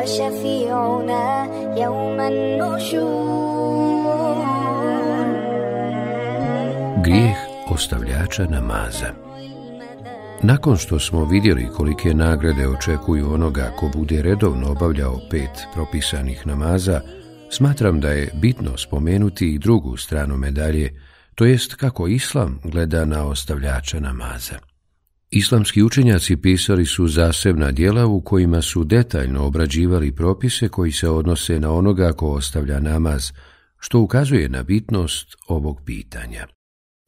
وشفيعنا ostavljača namaza Nakon što smo vidjeli kolike nagrade očekuju onoga ko bude redovno obavljao pet propisanih namaza, smatram da je bitno spomenuti i drugu stranu medalje, to jest kako Islam gleda na ostavljača namaza. Islamski učenjaci pisali su zasebna djela u kojima su detaljno obrađivali propise koji se odnose na onoga ko ostavlja namaz, što ukazuje na bitnost ovog pitanja.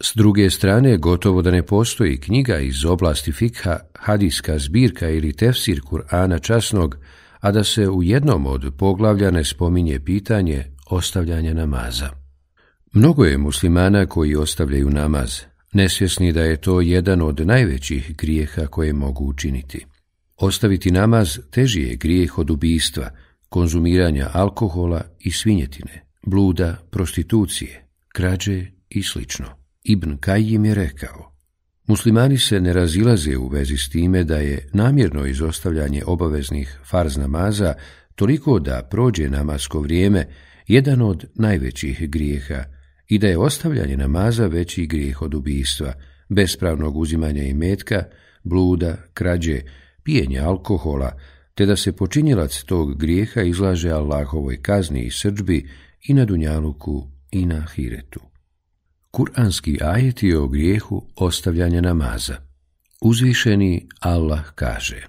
S druge strane, gotovo da ne postoji knjiga iz oblasti fikha, hadijska zbirka ili tefsir Kur'ana časnog, a da se u jednom od poglavlja ne spominje pitanje ostavljanja namaza. Mnogo je muslimana koji ostavljaju namaz, nesvjesni da je to jedan od najvećih grijeha koje mogu učiniti. Ostaviti namaz teži je grijeh od ubijstva, konzumiranja alkohola i svinjetine, bluda, prostitucije, krađe i sl. Ibn Kajim je rekao, muslimani se ne razilaze u vezi s time da je namjerno izostavljanje obaveznih farz namaza toliko da prođe namasko vrijeme jedan od najvećih grijeha i da je ostavljanje namaza veći grijeh od ubijstva, bespravnog uzimanja imetka, bluda, krađe, pijenja alkohola, te da se počinjelac tog grijeha izlaže Allahovoj kazni i srđbi i na Dunjaluku i na Hiretu. Kur'anski ajet je o grijehu ostavljanja namaza. Uzvišeni Allah kaže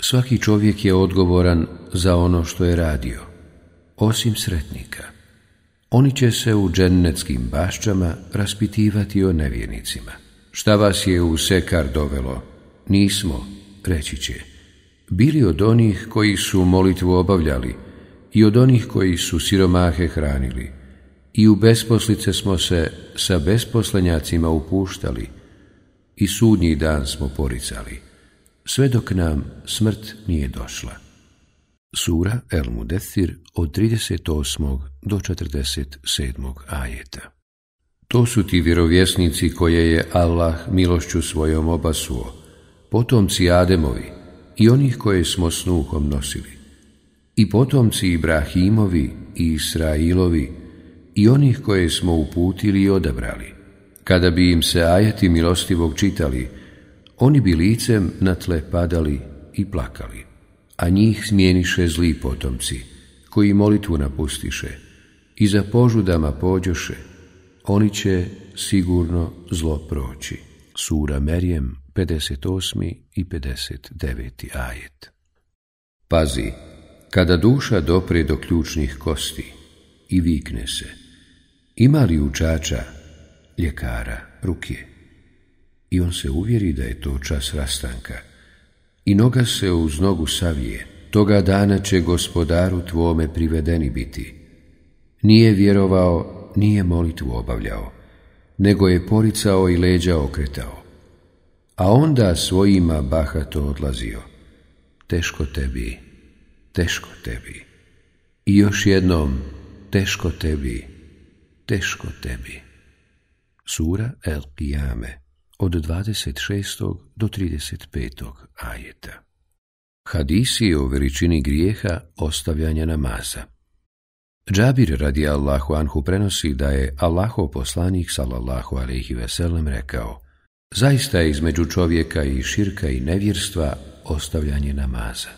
Svaki čovjek je odgovoran za ono što je radio, osim sretnika. Oni će se u džennetskim bašćama raspitivati o nevjernicima. Šta vas je u sekar dovelo? Nismo, reći će. Bili od onih koji su molitvu obavljali i od onih koji su siromahe hranili. I u besposlice smo se sa besposlenjacima upuštali i sudnji dan smo poricali, sve dok nam smrt nije došla. Sura El Mudethir od 38. do 47. ajeta. To su ti vjerovjesnici koje je Allah milošću svojom obasuo, potomci Ademovi i onih koje smo snuhom nosili, i potomci Ibrahimovi i Israilovi i onih koje smo uputili i odabrali. Kada bi im se ajeti milostivog čitali, oni bi licem na tle padali i plakali a njih smijeniše zli potomci, koji molitvu napustiše, i za požudama pođoše, oni će sigurno zlo proći. Sura Merijem 58. i 59. ajet Pazi, kada duša dopre do ključnih kosti i vikne se, ima li učača, ljekara, ruke? I on se uvjeri da je to čas rastanka, i noga se uz nogu savije. Toga dana će gospodaru tvome privedeni biti. Nije vjerovao, nije molitvu obavljao, nego je poricao i leđa okretao. A onda svojima bahato odlazio. Teško tebi, teško tebi. I još jednom, teško tebi, teško tebi. Sura El Qiyameh od 26. do 35. ajeta. Hadisi o veličini grijeha ostavljanja namaza. Džabir radi Allahu anhu prenosi da je Allaho poslanik sallallahu alaihi veselem rekao Zaista je između čovjeka i širka i nevjerstva ostavljanje namaza.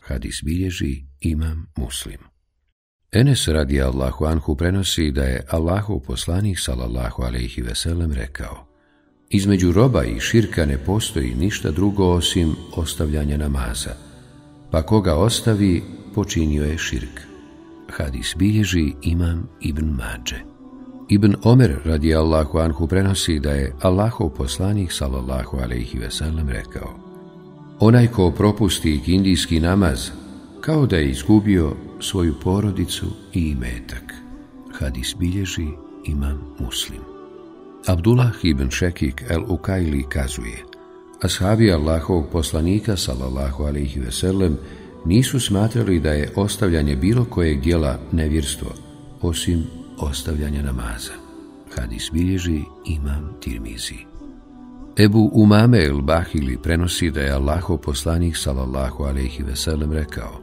Hadis bilježi imam muslim. Enes radi Allahu anhu prenosi da je Allahu poslanik sallallahu alaihi veselem rekao između roba i širka ne postoji ništa drugo osim ostavljanja namaza, pa koga ostavi počinio je širk. Hadis bilježi imam Ibn Mađe. Ibn Omer radi Allahu Anhu prenosi da je Allahov poslanik sallallahu alaihi sellem rekao Onaj ko propusti indijski namaz, kao da je izgubio svoju porodicu i imetak. Hadis bilježi imam muslim. Abdullah ibn Šekik el-Ukaili kazuje Ashabi Allahovog poslanika, sallallahu alaihi veselem, nisu smatrali da je ostavljanje bilo kojeg dijela nevjerstvo, osim ostavljanja namaza. Hadis bilježi imam tirmizi. Ebu Umame el Bahili prenosi da je Allahov poslanik, salallahu alaihi rekao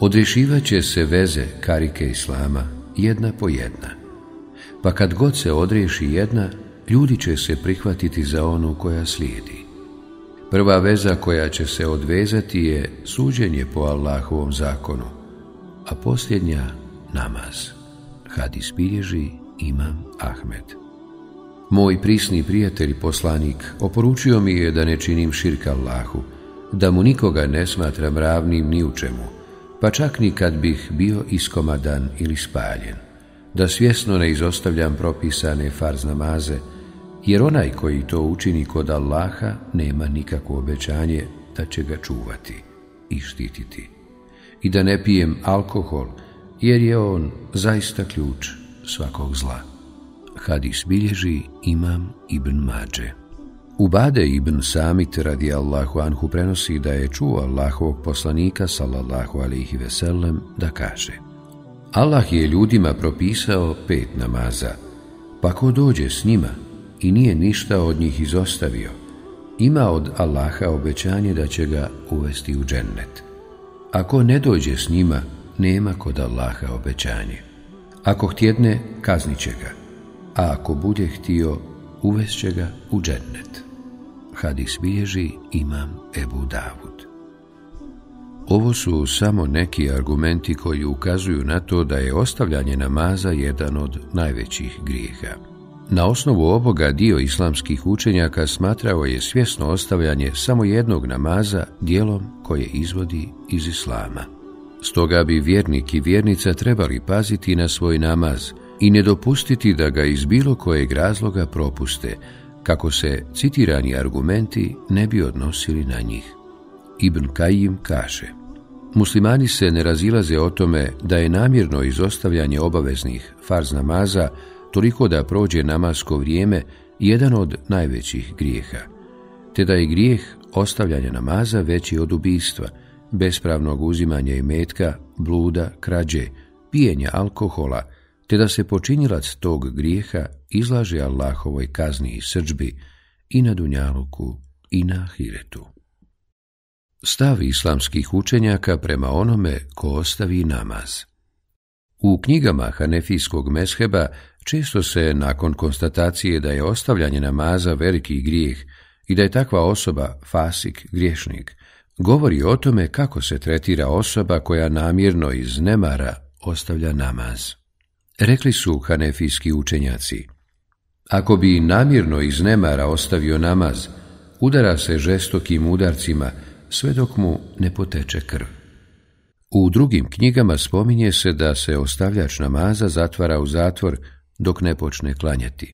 Odrešivat će se veze karike Islama jedna po jedna, pa kad god se odriješi jedna, ljudi će se prihvatiti za onu koja slijedi. Prva veza koja će se odvezati je suđenje po Allahovom zakonu, a posljednja namaz. Hadis bilježi Imam Ahmed. Moj prisni prijatelj poslanik oporučio mi je da ne činim širka Allahu, da mu nikoga ne smatram ravnim ni u čemu, pa čak ni kad bih bio iskomadan ili spaljen, da svjesno ne izostavljam propisane farz namaze, jer onaj koji to učini kod Allaha nema nikakvo obećanje da će ga čuvati i štititi. I da ne pijem alkohol, jer je on zaista ključ svakog zla. Hadis bilježi Imam Ibn Mađe. Ubade ibn Samit radi Allahu anhu prenosi da je čuo Allahovog poslanika sallallahu alihi veselem da kaže Allah je ljudima propisao pet namaza, pa ko dođe s njima, i nije ništa od njih izostavio. Ima od Allaha obećanje da će ga uvesti u džennet. Ako ne dođe s njima, nema kod Allaha obećanje. Ako htjedne, kaznit će ga, a ako bude htio, uvest će ga u džennet. Hadis bilježi imam Ebu Davud. Ovo su samo neki argumenti koji ukazuju na to da je ostavljanje namaza jedan od najvećih grijeha. Na osnovu ovoga dio islamskih učenjaka smatrao je svjesno ostavljanje samo jednog namaza dijelom koje izvodi iz islama. Stoga bi vjernik i vjernica trebali paziti na svoj namaz i ne dopustiti da ga iz bilo kojeg razloga propuste, kako se citirani argumenti ne bi odnosili na njih. Ibn Kajim kaže Muslimani se ne razilaze o tome da je namjerno izostavljanje obaveznih farz namaza toliko da prođe namasko vrijeme jedan od najvećih grijeha, te da je grijeh ostavljanja namaza veći od ubistva, bespravnog uzimanja imetka, bluda, krađe, pijenja alkohola, te da se počinjilac tog grijeha izlaže Allahovoj kazni i srđbi i na Dunjaluku i na Hiretu. Stav islamskih učenjaka prema onome ko ostavi namaz. U knjigama Hanefijskog mesheba Često se, nakon konstatacije da je ostavljanje namaza veliki grijeh i da je takva osoba fasik, griješnik, govori o tome kako se tretira osoba koja namjerno iz nemara ostavlja namaz. Rekli su hanefijski učenjaci, ako bi namjerno iz nemara ostavio namaz, udara se žestokim udarcima sve dok mu ne poteče krv. U drugim knjigama spominje se da se ostavljač namaza zatvara u zatvor dok ne počne klanjati.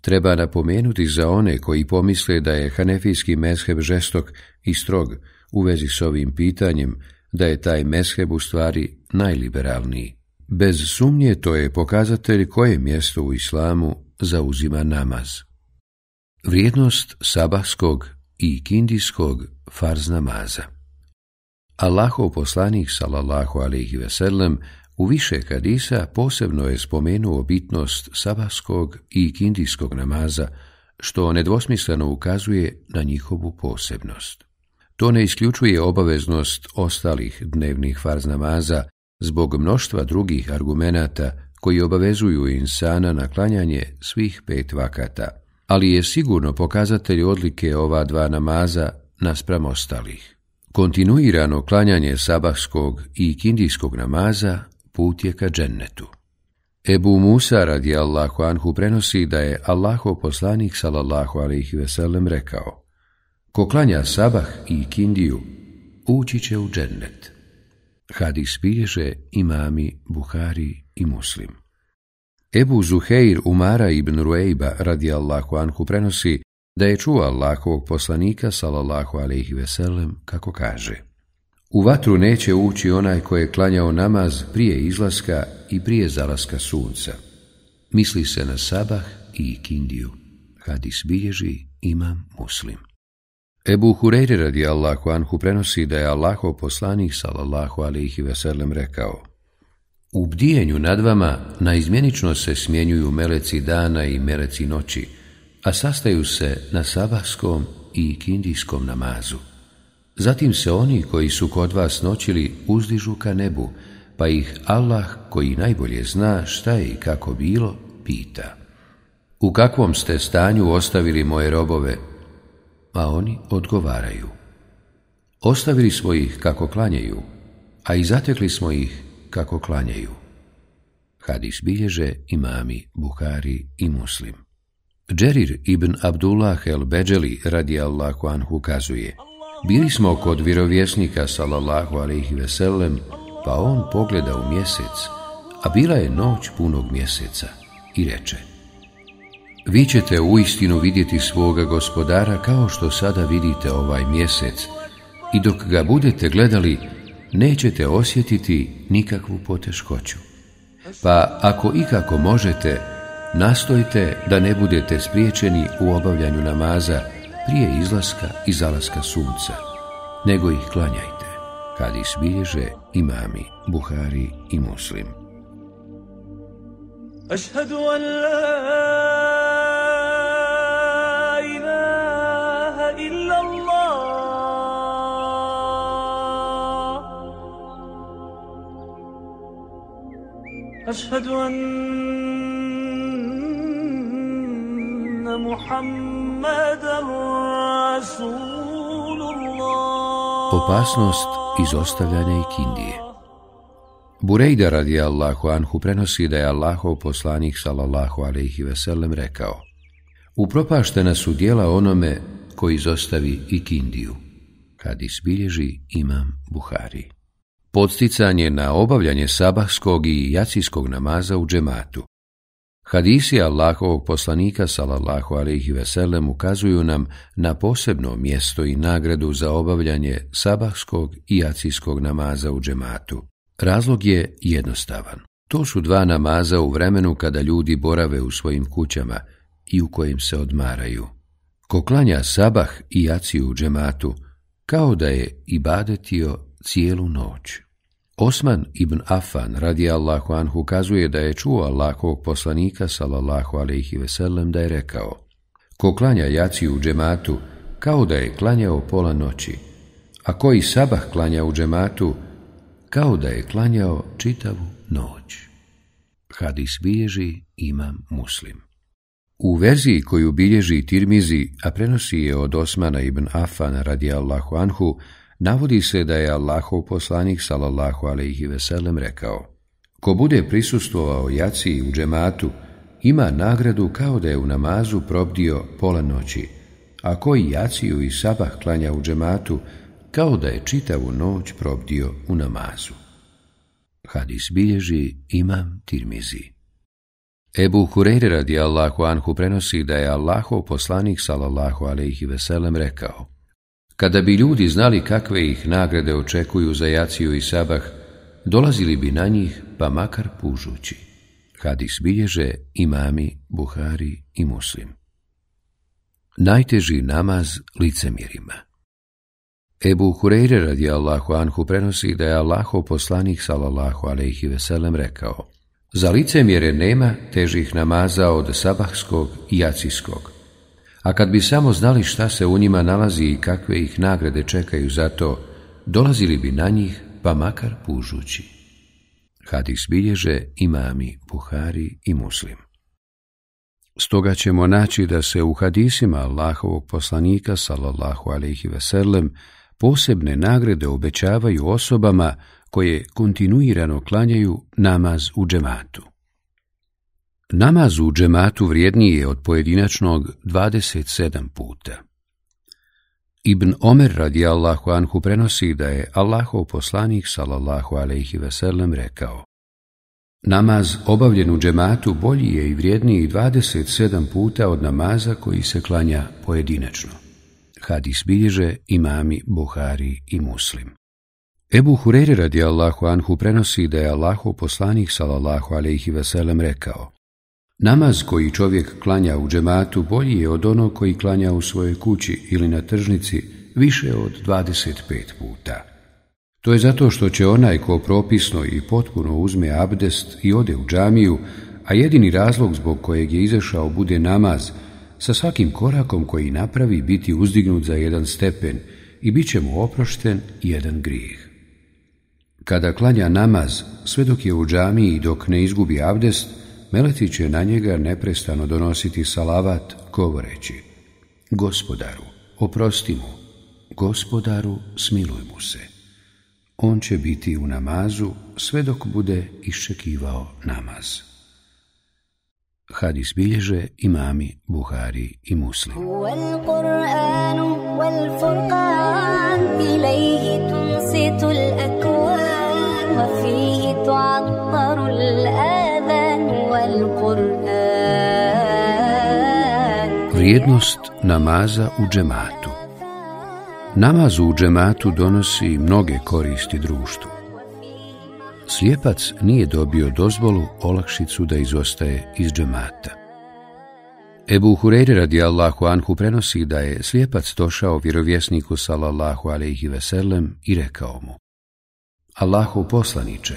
Treba napomenuti za one koji pomisle da je hanefijski mesheb žestok i strog u vezi s ovim pitanjem, da je taj mesheb u stvari najliberalniji. Bez sumnje to je pokazatelj koje mjesto u islamu zauzima namaz. Vrijednost sabahskog i kindijskog farz namaza Allahov poslanik sallallahu alaihi veselam, u više hadisa posebno je spomenuo bitnost sabahskog i kindijskog namaza, što nedvosmisleno ukazuje na njihovu posebnost. To ne isključuje obaveznost ostalih dnevnih farz namaza zbog mnoštva drugih argumenata koji obavezuju insana na klanjanje svih pet vakata, ali je sigurno pokazatelj odlike ova dva namaza naspram ostalih. Kontinuirano klanjanje sabahskog i kindijskog namaza put je ka džennetu. Ebu Musa radi Allahu Anhu prenosi da je Allaho poslanik sallallahu alaihi veselem rekao Ko klanja sabah i kindiju, ući će u džennet. Hadis bilježe imami Buhari i Muslim. Ebu Zuheir Umara ibn Ruejba radi Allahu Anhu prenosi da je čuo Allahovog poslanika sallallahu alaihi veselem kako kaže u vatru neće ući onaj koji je klanjao namaz prije izlaska i prije zalaska sunca. Misli se na sabah i ikindiju. Hadis bilježi imam muslim. Ebu Hureyri radi Allahu Anhu prenosi da je Allaho poslanih sallallahu alaihi veselem rekao U bdijenju nad vama naizmjenično se smjenjuju meleci dana i meleci noći, a sastaju se na sabahskom i kindijskom namazu. Zatim se oni koji su kod vas noćili uzdižu ka nebu, pa ih Allah koji najbolje zna šta je i kako bilo, pita. U kakvom ste stanju ostavili moje robove? A oni odgovaraju. Ostavili smo ih kako klanjaju, a i zatekli smo ih kako klanjaju. Hadis bilježe imami Buhari i Muslim. Džerir ibn Abdullah el-Beđeli radi Allahu anhu kazuje... Bili smo kod vjerovjesnika sallallahu alaihi veselem, pa on pogleda u mjesec, a bila je noć punog mjeseca, i reče Vi ćete uistinu vidjeti svoga gospodara kao što sada vidite ovaj mjesec, i dok ga budete gledali, nećete osjetiti nikakvu poteškoću. Pa ako ikako možete, nastojte da ne budete spriječeni u obavljanju namaza, prije izlaska i zalaska sunca, nego ih klanjajte, kad ih imami, buhari i muslim. Ašhadu an la ilaha illa Allah Ašhadu an Opasnost izostavljanja i kindije Burejda radi Allahu Anhu prenosi da je Allahov poslanik sallallahu alaihi veselem rekao Upropaštena su dijela onome koji izostavi i kindiju. kad bilježi imam Buhari. Podsticanje na obavljanje sabahskog i jacijskog namaza u džematu. Hadisi Allahovog poslanika salallahu alaihi veselem ukazuju nam na posebno mjesto i nagradu za obavljanje sabahskog i jacijskog namaza u džematu. Razlog je jednostavan. To su dva namaza u vremenu kada ljudi borave u svojim kućama i u kojim se odmaraju. Ko klanja sabah i jaciju u džematu, kao da je ibadetio cijelu noć. Osman ibn Affan radi Allahu anhu kazuje da je čuo Allahovog poslanika sallallahu alaihi veselem da je rekao Ko klanja jaci u džematu, kao da je klanjao pola noći, a koji sabah klanja u džematu, kao da je klanjao čitavu noć. Hadis bilježi imam muslim. U verziji koju bilježi Tirmizi, a prenosi je od Osmana ibn Affana radi Allahu anhu, navodi se da je Allahov poslanik sallallahu alaihi veselem rekao Ko bude prisustvovao jaciji u džematu, ima nagradu kao da je u namazu probdio pola noći, a koji jaciju i sabah klanja u džematu, kao da je čitavu noć probdio u namazu. Hadis bilježi imam tirmizi. Ebu Hureyre radi Allahu Anhu prenosi da je Allahov poslanik sallallahu alaihi veselem rekao kada bi ljudi znali kakve ih nagrade očekuju za jaciju i sabah, dolazili bi na njih, pa makar pužući. Hadis bilježe imami, buhari i muslim. Najteži namaz licemjerima Ebu Hureyre radi Allahu Anhu prenosi da je Allaho poslanik salallahu alaihi veselem rekao Za licemjere nema težih namaza od sabahskog i jacijskog a kad bi samo znali šta se u njima nalazi i kakve ih nagrade čekaju za to, dolazili bi na njih, pa makar pužući. Hadis bilježe imami, Buhari i muslim. Stoga ćemo naći da se u hadisima Allahovog poslanika, sallallahu alaihi veselem, posebne nagrade obećavaju osobama koje kontinuirano klanjaju namaz u džematu. Namaz u džematu vrijedniji je od pojedinačnog 27 puta. Ibn Omer radi Allahu Anhu prenosi da je Allahov poslanik sallallahu alaihi veselem rekao Namaz obavljen u džematu bolji je i vrijedniji 27 puta od namaza koji se klanja pojedinačno. Hadis bilježe imami Buhari i Muslim. Ebu Hureyre radi Allahu Anhu prenosi da je Allahov poslanik sallallahu alaihi veselem rekao Namaz koji čovjek klanja u džematu bolji je od onog koji klanja u svojoj kući ili na tržnici više od 25 puta. To je zato što će onaj ko propisno i potpuno uzme abdest i ode u džamiju, a jedini razlog zbog kojeg je izašao bude namaz, sa svakim korakom koji napravi biti uzdignut za jedan stepen i bit će mu oprošten jedan grijeh. Kada klanja namaz, sve dok je u džamiji i dok ne izgubi abdest, Meleti će na njega neprestano donositi salavat, govoreći Gospodaru, oprosti mu, gospodaru, smiluj mu se. On će biti u namazu sve dok bude iščekivao namaz. Hadis bilježe imami Buhari i Muslim. Vrijednost namaza u džematu Namazu u džematu donosi mnoge koristi društvu. Slijepac nije dobio dozvolu olakšicu da izostaje iz džemata. Ebu Hureyri radi Allahu Anhu prenosi da je slijepac došao vjerovjesniku salallahu alaihi veselem i rekao mu Allahu poslaniče,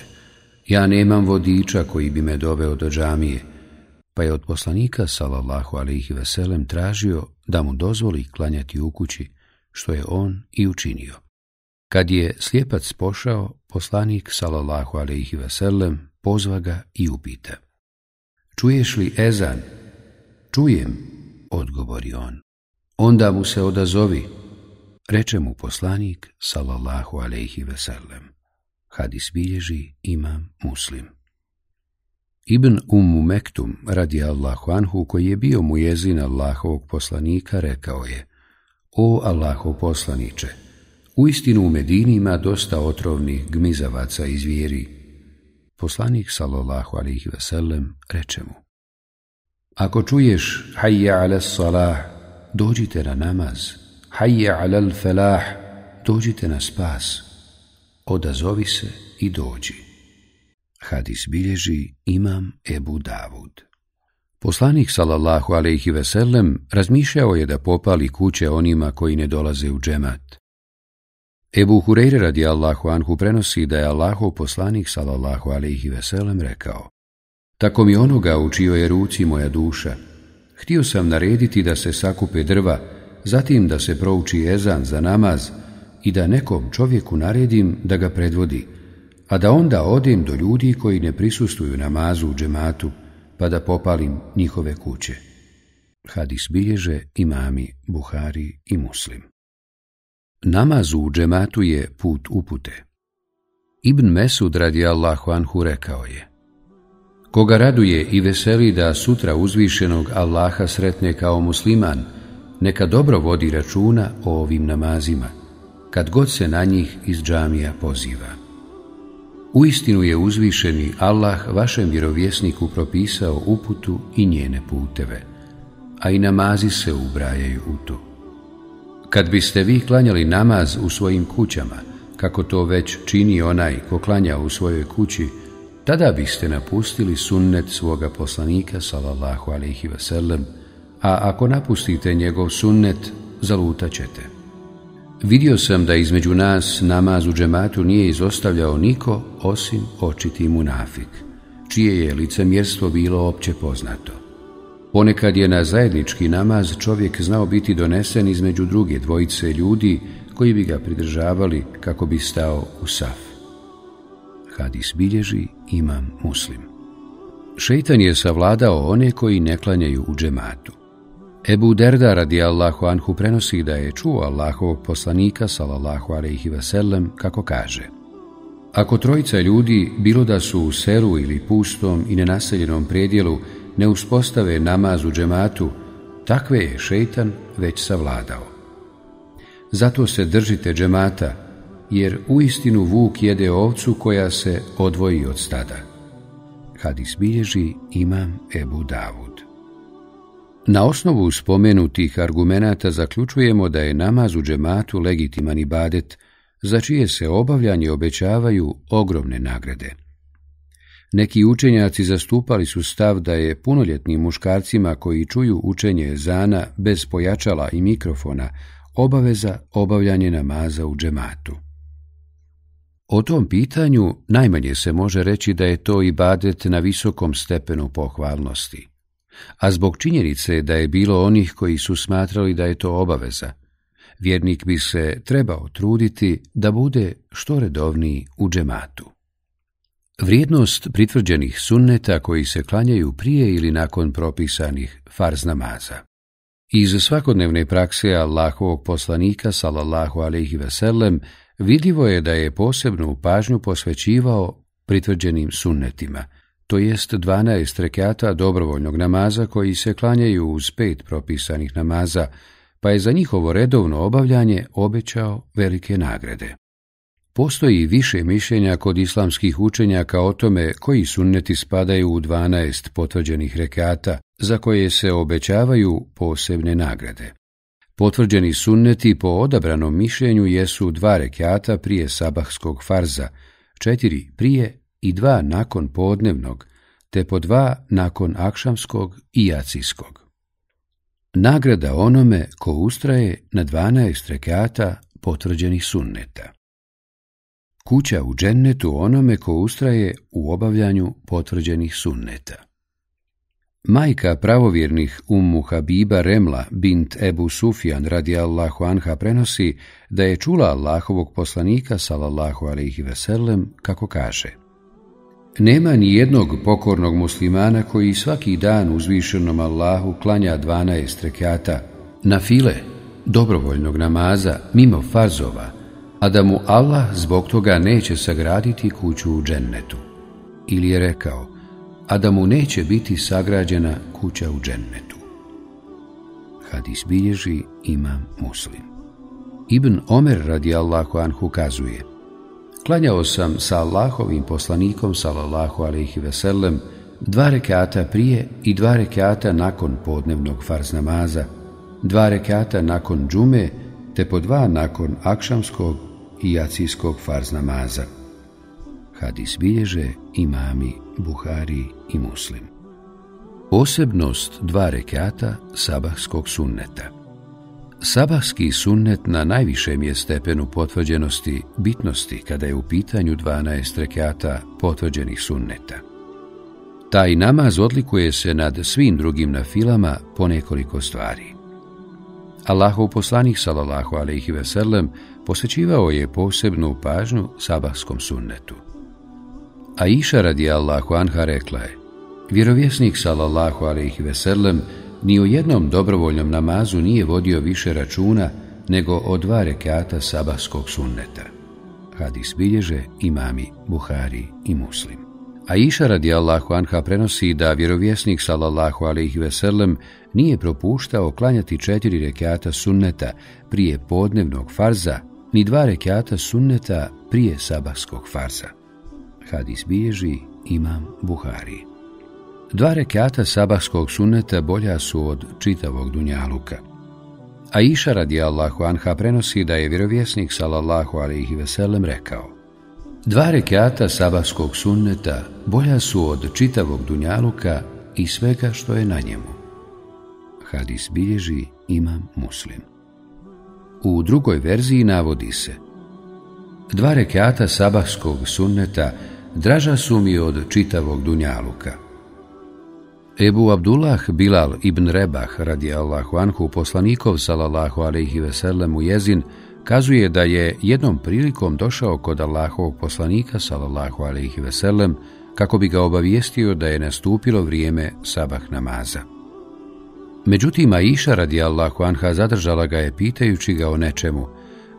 ja nemam vodiča koji bi me doveo do džamije, pa je od poslanika sallallahu alaihi veselem tražio da mu dozvoli klanjati u kući, što je on i učinio. Kad je slijepac pošao, poslanik sallallahu alaihi veselem pozva ga i upita. Čuješ li ezan? Čujem, odgovori on. Onda mu se odazovi, reče mu poslanik sallallahu alaihi veselem. Hadis bilježi imam muslim. Ibn Ummu Mektum, radi Allahu Anhu, koji je bio mu jezin Allahovog poslanika, rekao je O Allahov poslaniče, u istinu u Medini ima dosta otrovnih gmizavaca i zvijeri. Poslanik, sallallahu alihi veselem, reče mu Ako čuješ, hajja ala salah, dođite na namaz, hajja ala felah, dođite na spas, odazovi se i dođi. Hadis bilježi Imam Ebu Davud. Poslanik sallallahu alejhi ve sellem razmišljao je da popali kuće onima koji ne dolaze u džemat. Ebu Hureyre radi Allahu anhu prenosi da je Allahov poslanik sallallahu alejhi ve sellem rekao: Tako mi onoga u čijoj je ruci moja duša. Htio sam narediti da se sakupe drva, zatim da se prouči ezan za namaz i da nekom čovjeku naredim da ga predvodi, a da onda odem do ljudi koji ne prisustuju namazu u džematu, pa da popalim njihove kuće. Hadis bilježe imami Buhari i Muslim. Namaz u džematu je put upute. Ibn Mesud radi Allahu Anhu rekao je Koga raduje i veseli da sutra uzvišenog Allaha sretne kao musliman, neka dobro vodi računa o ovim namazima, kad god se na njih iz džamija poziva. Uistinu je uzvišeni Allah vašem vjerovjesniku propisao uputu i njene puteve, a i namazi se ubrajaju u to. Kad biste vi klanjali namaz u svojim kućama, kako to već čini onaj ko klanja u svojoj kući, tada biste napustili sunnet svoga poslanika, salallahu alaihi vasallam, a ako napustite njegov sunnet, zalutat ćete. Vidio sam da između nas namaz u džematu nije izostavljao niko osim očiti munafik, čije je licemjerstvo bilo opće poznato. Ponekad je na zajednički namaz čovjek znao biti donesen između druge dvojice ljudi koji bi ga pridržavali kako bi stao u saf. Hadis bilježi imam muslim. Šeitan je savladao one koji ne klanjaju u džematu. Ebu Derda radijallahu anhu prenosi da je čuo Allahovog poslanika sallallahu alaihi veselem kako kaže Ako trojica ljudi, bilo da su u seru ili pustom i nenaseljenom predjelu, ne uspostave namaz u džematu, takve je šeitan već savladao. Zato se držite džemata, jer uistinu vuk jede ovcu koja se odvoji od stada. Hadis bilježi imam Ebu Davud. Na osnovu spomenutih argumenata zaključujemo da je namaz u džematu legitiman badet, za čije se obavljanje obećavaju ogromne nagrade. Neki učenjaci zastupali su stav da je punoljetnim muškarcima koji čuju učenje zana bez pojačala i mikrofona obaveza obavljanje namaza u džematu. O tom pitanju najmanje se može reći da je to i badet na visokom stepenu pohvalnosti a zbog činjenice da je bilo onih koji su smatrali da je to obaveza, vjernik bi se trebao truditi da bude što redovniji u džematu. Vrijednost pritvrđenih sunneta koji se klanjaju prije ili nakon propisanih farz namaza. Iz svakodnevne prakse Allahovog poslanika, salallahu alaihi veselem, vidljivo je da je posebnu pažnju posvećivao pritvrđenim sunnetima – to jest 12 rekata dobrovoljnog namaza koji se klanjaju uz pet propisanih namaza, pa je za njihovo redovno obavljanje obećao velike nagrade. Postoji više mišljenja kod islamskih učenjaka o tome koji sunneti spadaju u 12 potvrđenih rekata, za koje se obećavaju posebne nagrade. Potvrđeni sunneti po odabranom mišljenju jesu dva rekata prije sabahskog farza, četiri prije i dva nakon podnevnog, te po dva nakon akšamskog i jacijskog. Nagrada onome ko ustraje na 12 rekata potvrđenih sunneta. Kuća u džennetu onome ko ustraje u obavljanju potvrđenih sunneta. Majka pravovjernih Ummu Habiba Remla bint Ebu Sufijan radi Allahu Anha prenosi da je čula Allahovog poslanika sallallahu alaihi veselem kako kaže – nema ni jednog pokornog muslimana koji svaki dan uzvišenom Allahu klanja 12 rekata na file dobrovoljnog namaza mimo farzova, a da mu Allah zbog toga neće sagraditi kuću u džennetu. Ili je rekao, a da mu neće biti sagrađena kuća u džennetu. Hadis bilježi imam muslim. Ibn Omer radi Allahu anhu kazuje – Klanjao sam sa Allahovim poslanikom, salallahu alaihi veselem, dva rekata prije i dva rekata nakon podnevnog farz namaza, dva rekata nakon džume, te po dva nakon akšamskog i jacijskog farz namaza. Hadis bilježe imami Buhari i Muslim. Posebnost dva rekata sabahskog sunneta. Sabahski sunnet na najvišem je stepenu potvrđenosti bitnosti kada je u pitanju 12 rekata potvrđenih sunneta. Taj namaz odlikuje se nad svim drugim na po nekoliko stvari. Allahov poslanik sallallahu alejhi i veselem je posebnu pažnju sabahskom sunnetu. A Iša radi Allahu anha rekla je: Vjerovjesnik sallallahu alaihi veselem, ni u jednom dobrovoljnom namazu nije vodio više računa nego o dva rekata sabahskog sunneta. Hadis bilježe imami Buhari i Muslim. A iša radi Allahu Anha prenosi da vjerovjesnik sallallahu alaihi veselem nije propuštao klanjati četiri rekata sunneta prije podnevnog farza, ni dva rekata sunneta prije sabahskog farza. Hadis bilježi imam Buhari. Dva rekata sabahskog suneta bolja su od čitavog dunjaluka. A iša radi Allahu Anha prenosi da je vjerovjesnik sallallahu alaihi veselem rekao Dva rekata sabahskog sunneta bolja su od čitavog dunjaluka i svega što je na njemu. Hadis bilježi imam muslim. U drugoj verziji navodi se Dva rekata sabahskog sunneta draža su mi od čitavog dunjaluka – Ebu Abdullah Bilal ibn Rebah radi Allahu anhu poslanikov salallahu alaihi veselem u jezin kazuje da je jednom prilikom došao kod Allahovog poslanika salallahu alaihi veselem kako bi ga obavijestio da je nastupilo vrijeme sabah namaza. Međutim, Aisha radi Allahu anha zadržala ga je pitajući ga o nečemu,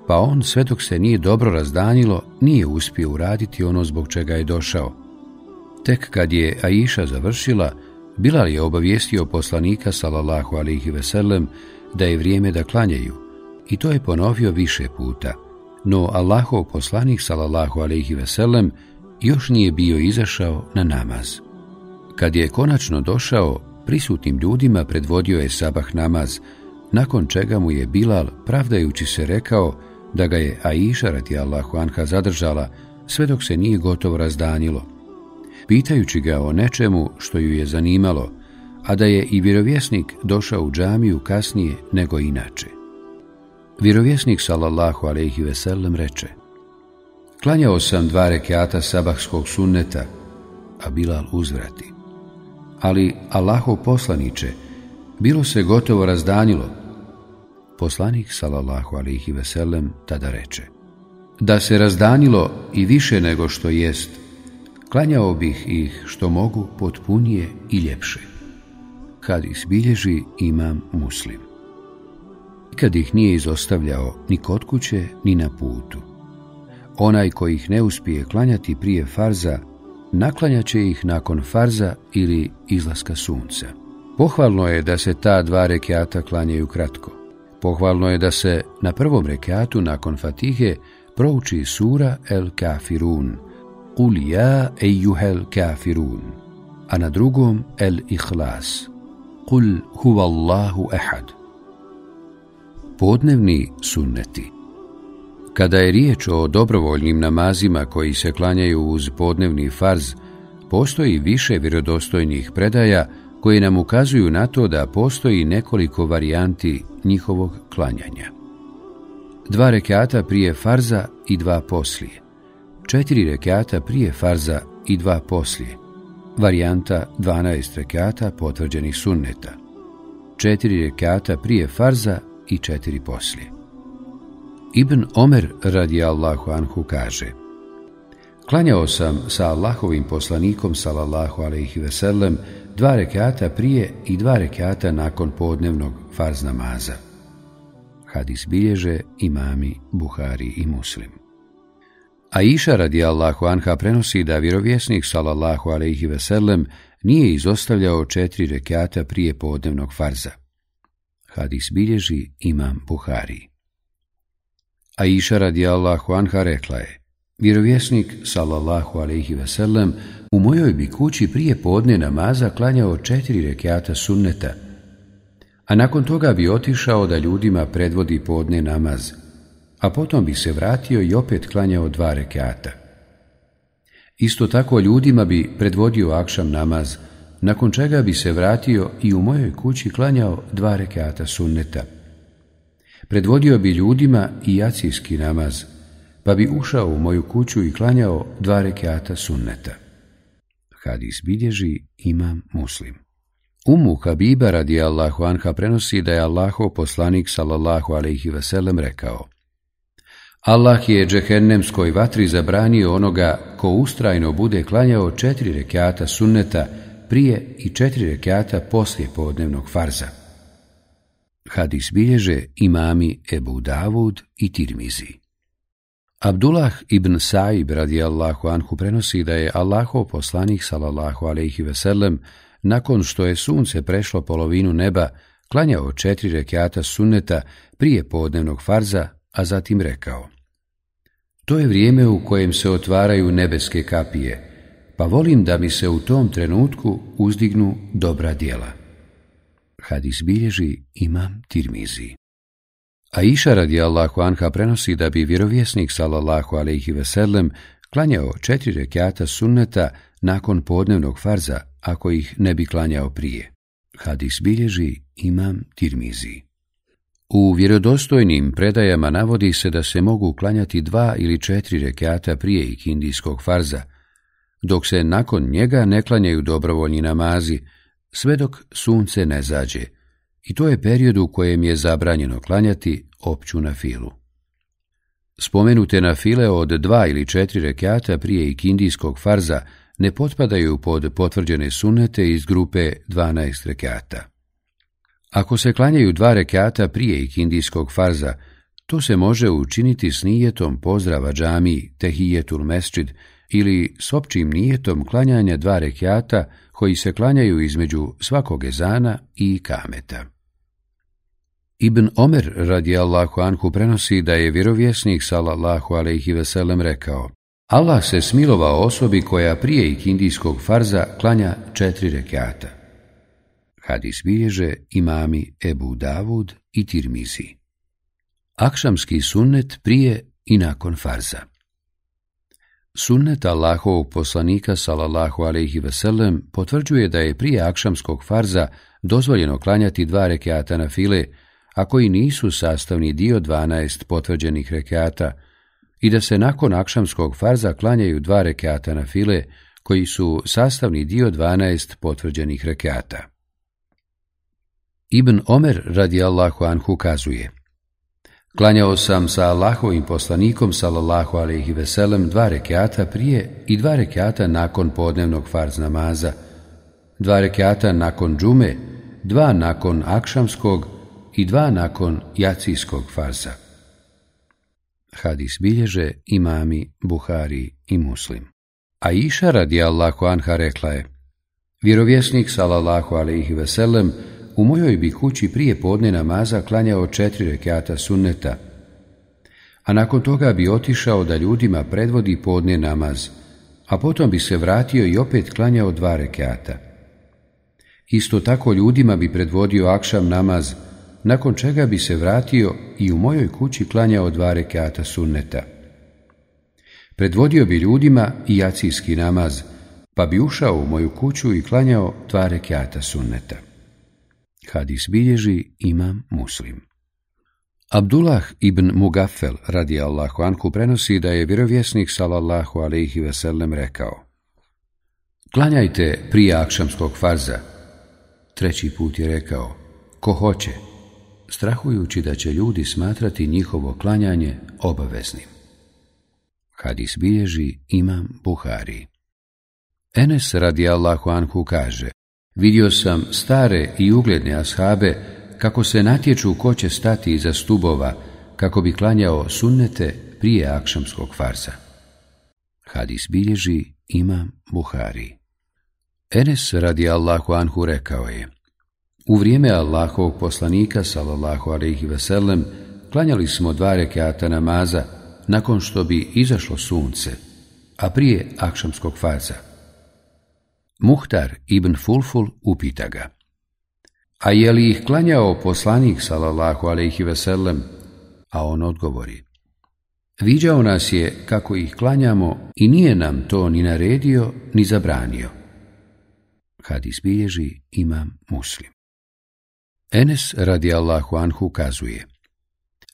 pa on sve dok se nije dobro razdanilo nije uspio uraditi ono zbog čega je došao. Tek kad je Aisha završila, Bilal je obavijestio poslanika sallallahu alihi veselem da je vrijeme da klanjaju i to je ponovio više puta. No Allahov poslanik sallallahu alihi veselem još nije bio izašao na namaz. Kad je konačno došao, prisutnim ljudima predvodio je sabah namaz, nakon čega mu je Bilal, pravdajući se, rekao da ga je Aisha radi Allahu Anha zadržala sve dok se nije gotovo razdanilo – pitajući ga o nečemu što ju je zanimalo, a da je i vjerovjesnik došao u džamiju kasnije nego inače. Vjerovjesnik sallallahu alejhi ve reče: Klanjao sam dva rekeata sabahskog sunneta, a Bilal uzvrati. Ali Allahov poslaniče, bilo se gotovo razdanilo. Poslanik sallallahu alejhi ve tada reče: Da se razdanilo i više nego što jest, Klanjao bih ih što mogu potpunije i ljepše. Kad ih bilježi imam muslim. Nikad ih nije izostavljao ni kod kuće, ni na putu. Onaj koji ih ne uspije klanjati prije farza, naklanjat će ih nakon farza ili izlaska sunca. Pohvalno je da se ta dva rekiata klanjaju kratko. Pohvalno je da se na prvom rekeatu nakon fatihe prouči sura El Kafirun, قُلْ يَا ejuhel kafirun, a na drugom El Ihlas, Kul huvallahu ehad. Podnevni sunneti Kada je riječ o dobrovoljnim namazima koji se klanjaju uz podnevni farz, postoji više vjerodostojnih predaja koji nam ukazuju na to da postoji nekoliko varijanti njihovog klanjanja. Dva rekata prije farza i dva poslije četiri rekata prije farza i dva poslije, varijanta 12 rekata potvrđenih sunneta, četiri rekata prije farza i četiri poslije. Ibn Omer radi Allahu anhu kaže Klanjao sam sa Allahovim poslanikom salallahu alaihi veselem dva rekata prije i dva rekata nakon podnevnog farz namaza. Hadis bilježe imami Buhari i Muslim. A iša radi Allahu Anha prenosi da vjerovjesnik salallahu alaihi veselem nije izostavljao četiri rekjata prije podnevnog farza. Hadis bilježi imam Buhari. A iša radi Allahu Anha rekla je, Vjerovjesnik, salallahu alaihi veselem, u mojoj bi kući prije podne namaza klanjao četiri rekiata sunneta, a nakon toga bi otišao da ljudima predvodi podne namaz – a potom bi se vratio i opet klanjao dva rekeata. Isto tako ljudima bi predvodio akšam namaz, nakon čega bi se vratio i u mojoj kući klanjao dva rekeata sunneta. Predvodio bi ljudima i jacijski namaz, pa bi ušao u moju kuću i klanjao dva rekeata sunneta. Hadis bilježi imam muslim. Umu Habiba radi Allahu Anha prenosi da je Allaho poslanik sallallahu alaihi veselem rekao Allah je džehennemskoj vatri zabranio onoga ko ustrajno bude klanjao četiri rekiata sunneta prije i četiri rekiata poslije podnevnog farza. Hadis bilježe imami Ebu Davud i Tirmizi. Abdullah ibn Saib radijallahu anhu prenosi da je Allahov poslanik salallahu alaihi veselem nakon što je sunce prešlo polovinu neba, klanjao četiri rekiata sunneta prije podnevnog farza, a zatim rekao to je vrijeme u kojem se otvaraju nebeske kapije, pa volim da mi se u tom trenutku uzdignu dobra djela. Hadis bilježi imam tirmizi. A iša radi Allahu Anha prenosi da bi vjerovjesnik sallallahu alaihi veselem klanjao četiri rekiata sunneta nakon podnevnog farza, ako ih ne bi klanjao prije. Hadis bilježi imam tirmizi. U vjerodostojnim predajama navodi se da se mogu klanjati dva ili četiri rekata prije ikindijskog farza, dok se nakon njega ne klanjaju dobrovoljni namazi, sve dok sunce ne zađe, i to je period u kojem je zabranjeno klanjati opću na filu. Spomenute na file od dva ili četiri rekata prije ikindijskog farza ne potpadaju pod potvrđene sunete iz grupe 12 rekata. Ako se klanjaju dva rekata prije ikindijskog farza, to se može učiniti s nijetom pozdrava džami tehijetul mesčid ili s općim nijetom klanjanja dva rekata koji se klanjaju između svakog ezana i kameta. Ibn Omer radi Allahu Anhu prenosi da je vjerovjesnik sallallahu alaihi veselem rekao Allah se smilovao osobi koja prije ikindijskog farza klanja četiri rekata. Hadis bilježe imami Ebu Davud i Tirmizi. Akšamski sunnet prije i nakon farza. Sunnet Allahovog poslanika sallallahu alejhi ve sellem potvrđuje da je prije akšamskog farza dozvoljeno klanjati dva rekeata na file, a koji nisu sastavni dio 12 potvrđenih rekeata, i da se nakon akšamskog farza klanjaju dva rekeata na file, koji su sastavni dio 12 potvrđenih rekata. Ibn Omer radijallahu anhu kazuje Klanjao sam sa Allahovim poslanikom sallallahu alaihi veselem dva rekiata prije i dva rekiata nakon podnevnog farz namaza, dva rekiata nakon džume, dva nakon akšamskog i dva nakon jacijskog farza. Hadis bilježe imami, Buhari i Muslim. A iša radijallahu anha rekla je Vjerovjesnik sallallahu alaihi veselem u mojoj bi kući prije podne namaza klanjao četiri rekata sunneta, a nakon toga bi otišao da ljudima predvodi podne namaz, a potom bi se vratio i opet klanjao dva rekata. Isto tako ljudima bi predvodio akšam namaz, nakon čega bi se vratio i u mojoj kući klanjao dva rekata sunneta. Predvodio bi ljudima i jacijski namaz, pa bi ušao u moju kuću i klanjao dva rekata sunneta. Hadis bilježi imam muslim. Abdullah ibn Mugafel radi Allahu Anhu prenosi da je vjerovjesnik salallahu alaihi veselem rekao Klanjajte prije akšamskog farza. Treći put je rekao, ko hoće, strahujući da će ljudi smatrati njihovo klanjanje obaveznim. Hadis bilježi imam Buhari. Enes radi Allahu Anhu kaže, Vidio sam stare i ugledne ashabe kako se natječu ko će stati iza stubova kako bi klanjao sunnete prije akšamskog farza. Hadis bilježi ima Buhari. Enes radi Allahu Anhu rekao je U vrijeme Allahovog poslanika, sallallahu alaihi veselem, klanjali smo dva rekeata namaza nakon što bi izašlo sunce, a prije akšamskog farsa. Muhtar ibn Fulful upita ga. A je li ih klanjao poslanik, salallahu alaihi veselem? A on odgovori. Viđao nas je kako ih klanjamo i nije nam to ni naredio, ni zabranio. kad izbilježi imam muslim. Enes radi Allahu anhu kazuje.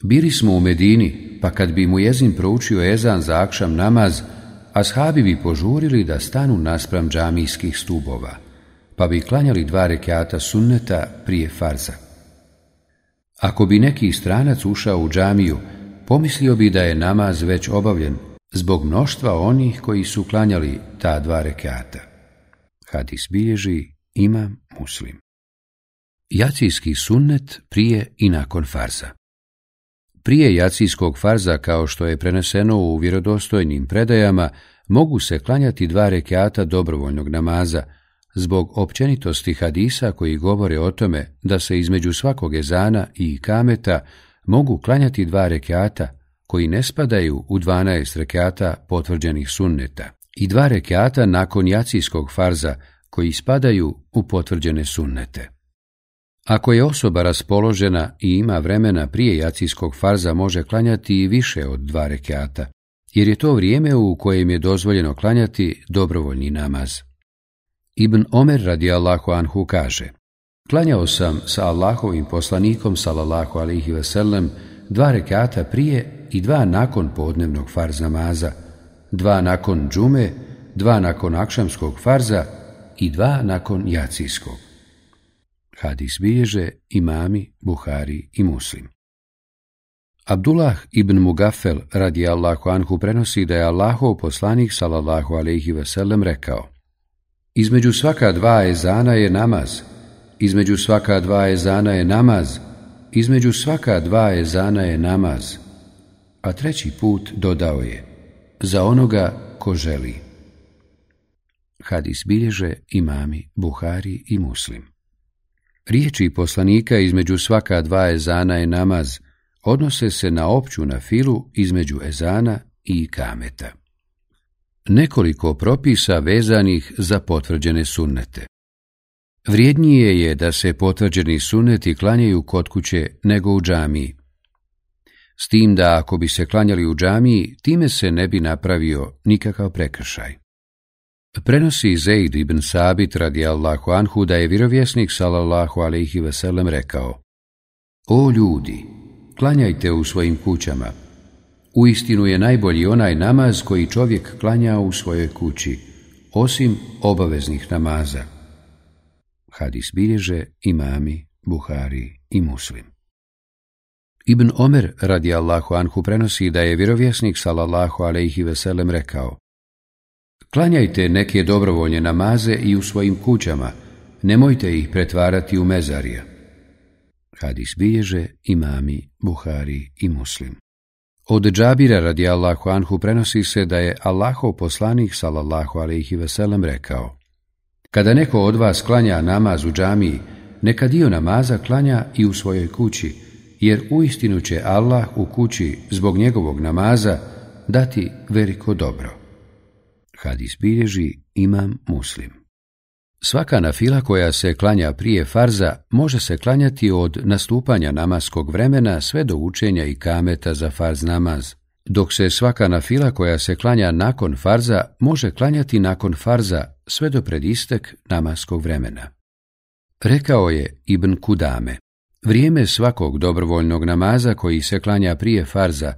Bili smo u Medini, pa kad bi mu jezin proučio ezan za akšam namaz, ashabi bi požurili da stanu naspram džamijskih stubova, pa bi klanjali dva rekeata sunneta prije farza. Ako bi neki stranac ušao u džamiju, pomislio bi da je namaz već obavljen zbog mnoštva onih koji su klanjali ta dva rekata. Hadis bilježi ima muslim. Jacijski sunnet prije i nakon farza. Prije jacijskog farza, kao što je preneseno u vjerodostojnim predajama, mogu se klanjati dva rekeata dobrovoljnog namaza, zbog općenitosti hadisa koji govore o tome da se između svakog ezana i kameta mogu klanjati dva rekeata koji ne spadaju u 12 rekeata potvrđenih sunneta, i dva rekeata nakon jacijskog farza, koji spadaju u potvrđene sunnete. Ako je osoba raspoložena i ima vremena prije jacijskog farza može klanjati i više od dva rekata, jer je to vrijeme u kojem je dozvoljeno klanjati dobrovoljni namaz. Ibn Omer radi Allahu Anhu kaže Klanjao sam sa Allahovim poslanikom salallahu alaihi veselem dva rekata prije i dva nakon podnevnog farza maza, dva nakon džume, dva nakon akšamskog farza i dva nakon jacijskog. Hadis bilježe imami, Buhari i Muslim. Abdullah ibn Mugafel radi Allahu anhu prenosi da je Allahov poslanik sallallahu alaihi veselem rekao Između svaka dva ezana je namaz, između svaka dva ezana je namaz, između svaka dva ezana je namaz. A treći put dodao je za onoga ko želi. Hadis bilježe imami Buhari i Muslim. Riječi poslanika između svaka dva ezana je namaz, odnose se na opću na filu između ezana i kameta. Nekoliko propisa vezanih za potvrđene sunnete. Vrijednije je da se potvrđeni suneti klanjaju kod kuće nego u džamiji. S tim da ako bi se klanjali u džamiji, time se ne bi napravio nikakav prekršaj. Prenosi Zaid ibn Sabit radi Allahu anhu da je Virovjesnik salallahu alaihi veselem rekao O ljudi, klanjajte u svojim kućama. Uistinu je najbolji onaj namaz koji čovjek klanja u svojoj kući, osim obaveznih namaza. Hadis bilježe imami, Buhari i Muslim. Ibn Omer radi Allahu anhu prenosi da je Virovjesnik sallallahu alaihi veselem rekao Klanjajte neke dobrovoljne namaze i u svojim kućama, nemojte ih pretvarati u mezarija. Hadis bilježe imami, buhari i muslim. Od Džabira radi Allahu Anhu prenosi se da je Allahov poslanik sallallahu alaihi veselem rekao Kada neko od vas klanja namaz u džamiji, neka dio namaza klanja i u svojoj kući, jer uistinu će Allah u kući zbog njegovog namaza dati veliko dobro. Kad izbilježi imam muslim. Svaka nafila koja se klanja prije farza može se klanjati od nastupanja namaskog vremena sve do učenja i kameta za farz namaz, dok se svaka nafila koja se klanja nakon farza može klanjati nakon farza sve do pred istek namaskog vremena. Rekao je Ibn Kudame, vrijeme svakog dobrovoljnog namaza koji se klanja prije farza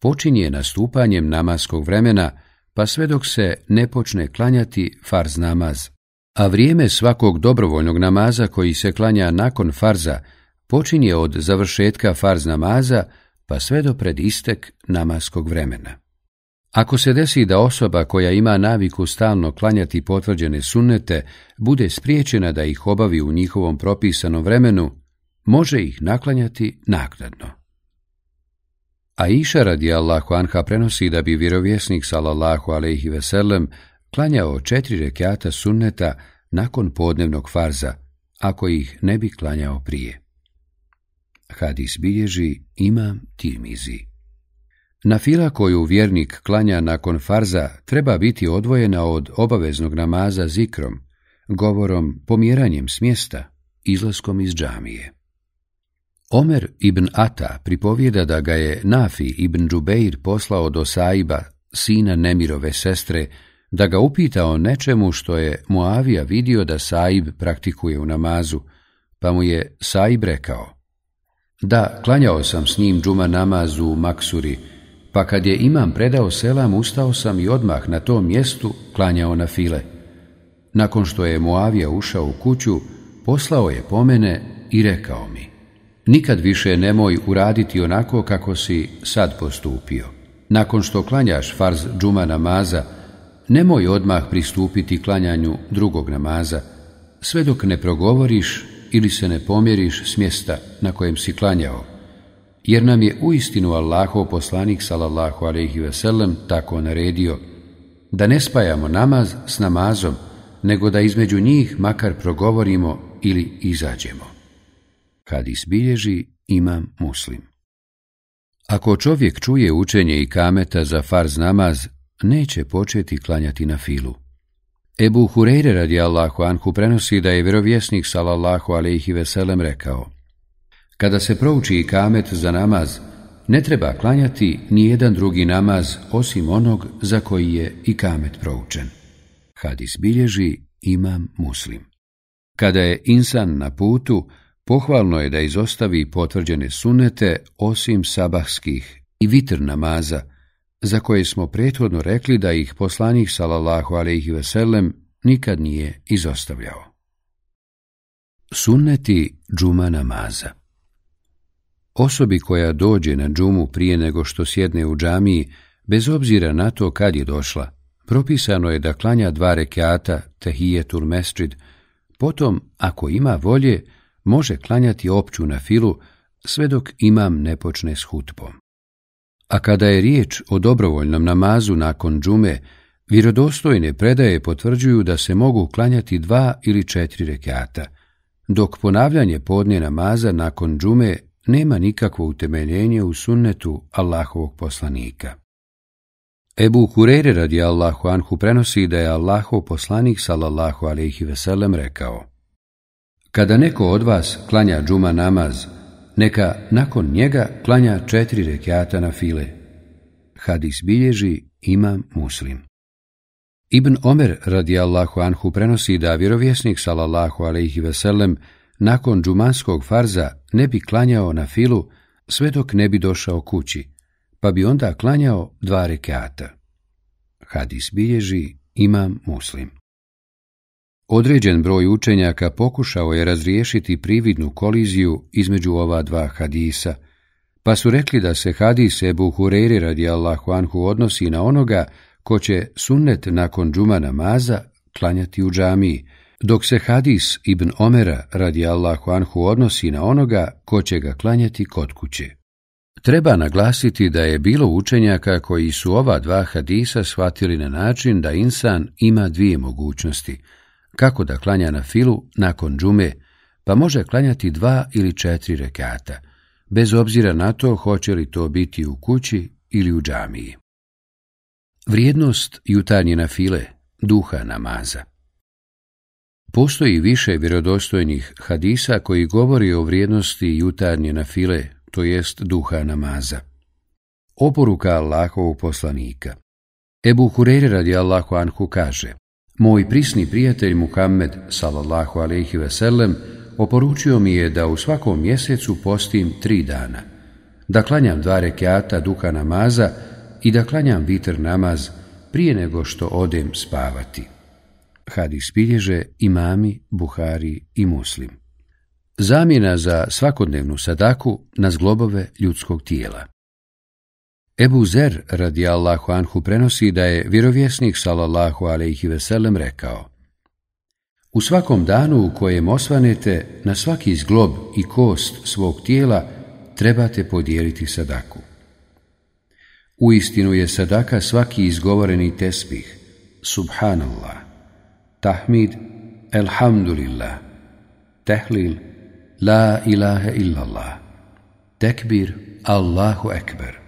počinje nastupanjem namaskog vremena pa sve dok se ne počne klanjati farz namaz. A vrijeme svakog dobrovoljnog namaza koji se klanja nakon farza počinje od završetka farz namaza pa sve do pred istek namaskog vremena. Ako se desi da osoba koja ima naviku stalno klanjati potvrđene sunnete bude spriječena da ih obavi u njihovom propisanom vremenu, može ih naklanjati naknadno. A iša radi Allahu Anha prenosi da bi vjerovjesnik salallahu alaihi veselem klanjao četiri rekata sunneta nakon podnevnog farza, ako ih ne bi klanjao prije. Hadis bilježi ima timizi. Na fila koju vjernik klanja nakon farza treba biti odvojena od obaveznog namaza zikrom, govorom, pomjeranjem s mjesta, izlaskom iz džamije. Omer ibn Ata pripovijeda da ga je Nafi ibn Džubeir poslao do Saiba, sina Nemirove sestre, da ga upita o nečemu što je Muavija vidio da Saib praktikuje u namazu, pa mu je Saib rekao Da, klanjao sam s njim džuma namazu u Maksuri, pa kad je imam predao selam, ustao sam i odmah na tom mjestu klanjao na file. Nakon što je Muavija ušao u kuću, poslao je pomene i rekao mi Nikad više nemoj uraditi onako kako si sad postupio. Nakon što klanjaš farz džuma namaza, nemoj odmah pristupiti klanjanju drugog namaza, sve dok ne progovoriš ili se ne pomjeriš s mjesta na kojem si klanjao. Jer nam je uistinu Allahov poslanik sallallahu alejhi ve sellem tako naredio da ne spajamo namaz s namazom, nego da između njih makar progovorimo ili izađemo. Kad bilježi imam muslim. Ako čovjek čuje učenje i kameta za farz namaz, neće početi klanjati na filu. Ebu Hureyre radi Allahu Anhu prenosi da je vjerovjesnik salallahu alaihi veselem rekao Kada se prouči i kamet za namaz, ne treba klanjati ni jedan drugi namaz osim onog za koji je i kamet proučen. Hadis bilježi imam muslim. Kada je insan na putu, Pohvalno je da izostavi potvrđene sunete osim sabahskih i vitr namaza, za koje smo prethodno rekli da ih poslanik salallahu alaihi veselem nikad nije izostavljao. Sunneti džuma namaza Osobi koja dođe na džumu prije nego što sjedne u džamiji, bez obzira na to kad je došla, propisano je da klanja dva tehije tur mesčid, potom, ako ima volje, može klanjati opću na filu sve dok imam ne počne s hutbom. A kada je riječ o dobrovoljnom namazu nakon džume, vjerodostojne predaje potvrđuju da se mogu klanjati dva ili četiri rekata, dok ponavljanje podnje namaza nakon džume nema nikakvo utemeljenje u sunnetu Allahovog poslanika. Ebu Hurere radi Allahu Anhu prenosi da je Allahov poslanik sallallahu alaihi veselem rekao kada neko od vas klanja džuma namaz, neka nakon njega klanja četiri rekjata na file. Hadis bilježi imam muslim. Ibn Omer radijallahu anhu prenosi da vjerovjesnik salallahu alaihi veselem nakon džumanskog farza ne bi klanjao na filu sve dok ne bi došao kući, pa bi onda klanjao dva rekeata. Hadis bilježi imam muslim. Određen broj učenjaka pokušao je razriješiti prividnu koliziju između ova dva hadisa, pa su rekli da se hadis Ebu Hureyri radi Allahu Anhu odnosi na onoga ko će sunnet nakon džuma namaza klanjati u džamiji, dok se hadis Ibn Omera radi Allahu Anhu odnosi na onoga ko će ga klanjati kod kuće. Treba naglasiti da je bilo učenjaka koji su ova dva hadisa shvatili na način da insan ima dvije mogućnosti – kako da klanja na filu nakon džume, pa može klanjati dva ili četiri rekata, bez obzira na to hoće li to biti u kući ili u džamiji. Vrijednost jutarnje na file, duha namaza Postoji više vjerodostojnih hadisa koji govori o vrijednosti jutarnje na file, to jest duha namaza. Oporuka Allahovog poslanika Ebu Hureri radi Allahu Anhu kaže moj prisni prijatelj Muhammed sallallahu alejhi ve sellem oporučio mi je da u svakom mjesecu postim tri dana, da klanjam dva rekiata duha namaza i da klanjam vitr namaz prije nego što odem spavati. Hadis bilježe imami, buhari i muslim. Zamjena za svakodnevnu sadaku na zglobove ljudskog tijela. Ebu Zer radi Allahu Anhu prenosi da je vjerovjesnik salallahu alaihi veselem rekao U svakom danu u kojem osvanete na svaki zglob i kost svog tijela trebate podijeliti sadaku. U istinu je sadaka svaki izgovoreni tesbih, subhanallah, tahmid, elhamdulillah, tehlil, la ilaha illallah, tekbir, Allahu ekber.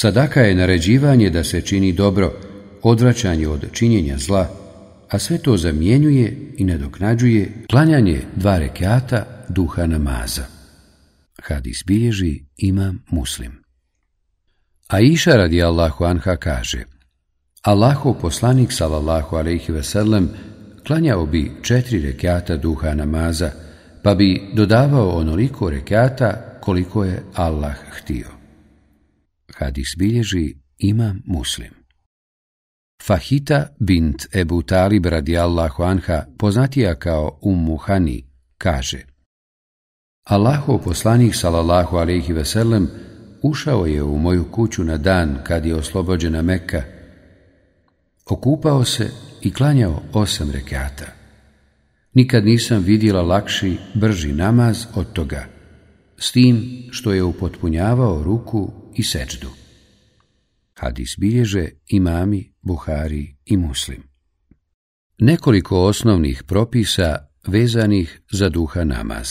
Sadaka je naređivanje da se čini dobro, odvraćanje od činjenja zla, a sve to zamjenjuje i nadoknađuje klanjanje dva rekiata duha namaza. Hadis bilježi ima muslim. A iša radi Allahu anha kaže Allahov poslanik sallallahu alaihi veselem klanjao bi četiri rekiata duha namaza, pa bi dodavao onoliko rekiata koliko je Allah htio hadis bilježi ima muslim. Fahita bint Ebu Talib Allahu anha, poznatija kao Ummu Hani, kaže Allahu poslanik salallahu alaihi veselem ušao je u moju kuću na dan kad je oslobođena Mekka, okupao se i klanjao osam rekata. Nikad nisam vidjela lakši, brži namaz od toga, s tim što je upotpunjavao ruku i seđdu. Hadis bilježe imami, buhari i muslim. Nekoliko osnovnih propisa vezanih za duha namaz.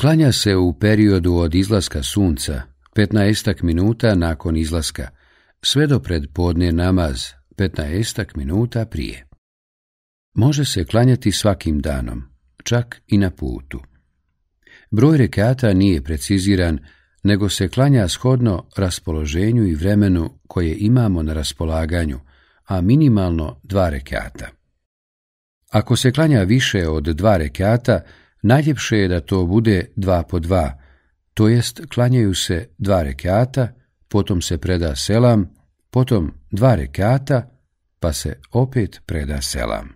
Klanja se u periodu od izlaska sunca, 15 minuta nakon izlaska, sve do predpodne namaz, 15 minuta prije. Može se klanjati svakim danom, čak i na putu. Broj rekata nije preciziran, nego se klanja shodno raspoloženju i vremenu koje imamo na raspolaganju, a minimalno dva rekata. Ako se klanja više od dva rekata, najljepše je da to bude dva po dva, to jest klanjaju se dva rekata, potom se preda selam, potom dva rekata, pa se opet preda selam.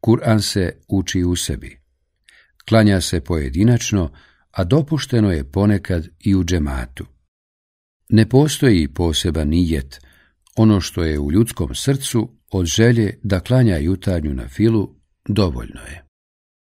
Kur'an se uči u sebi. Klanja se pojedinačno, a dopušteno je ponekad i u džematu. Ne postoji poseba nijet, ono što je u ljudskom srcu od želje da klanja jutarnju na filu dovoljno je.